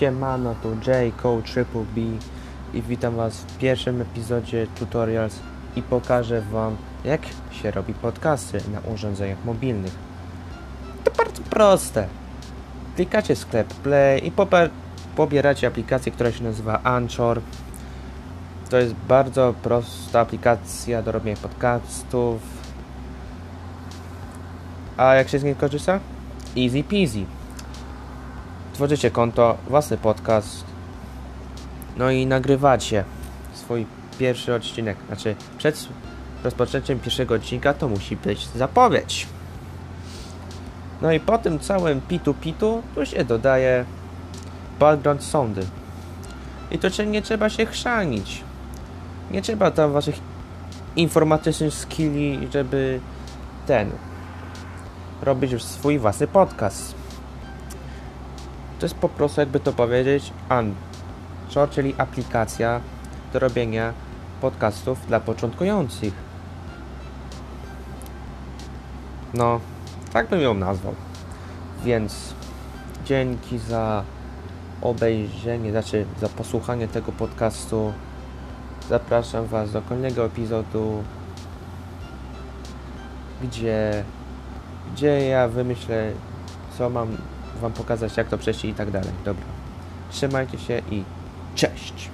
Siemano, tu J, Code Triple B i witam Was w pierwszym epizodzie Tutorials i pokażę Wam jak się robi podcasty na urządzeniach mobilnych. To bardzo proste. Klikacie sklep Play i pobieracie aplikację, która się nazywa Anchor. To jest bardzo prosta aplikacja do robienia podcastów. A jak się z niej korzysta? Easy peasy. Tworzycie konto, własny podcast, no i nagrywacie swój pierwszy odcinek. Znaczy, przed rozpoczęciem pierwszego odcinka to musi być zapowiedź. No i po tym całym pitu-pitu tu się dodaje background soundy. I to czy nie trzeba się chrzanić. Nie trzeba tam waszych informatycznych skilli, żeby ten robić już swój własny podcast. To jest po prostu, jakby to powiedzieć, Anchor, czyli aplikacja do robienia podcastów dla początkujących. No, tak bym ją nazwał. Więc dzięki za obejrzenie, znaczy za posłuchanie tego podcastu. Zapraszam Was do kolejnego epizodu, gdzie, gdzie ja wymyślę, co mam Wam pokazać, jak to przejść i tak dalej. Dobra. Trzymajcie się i cześć!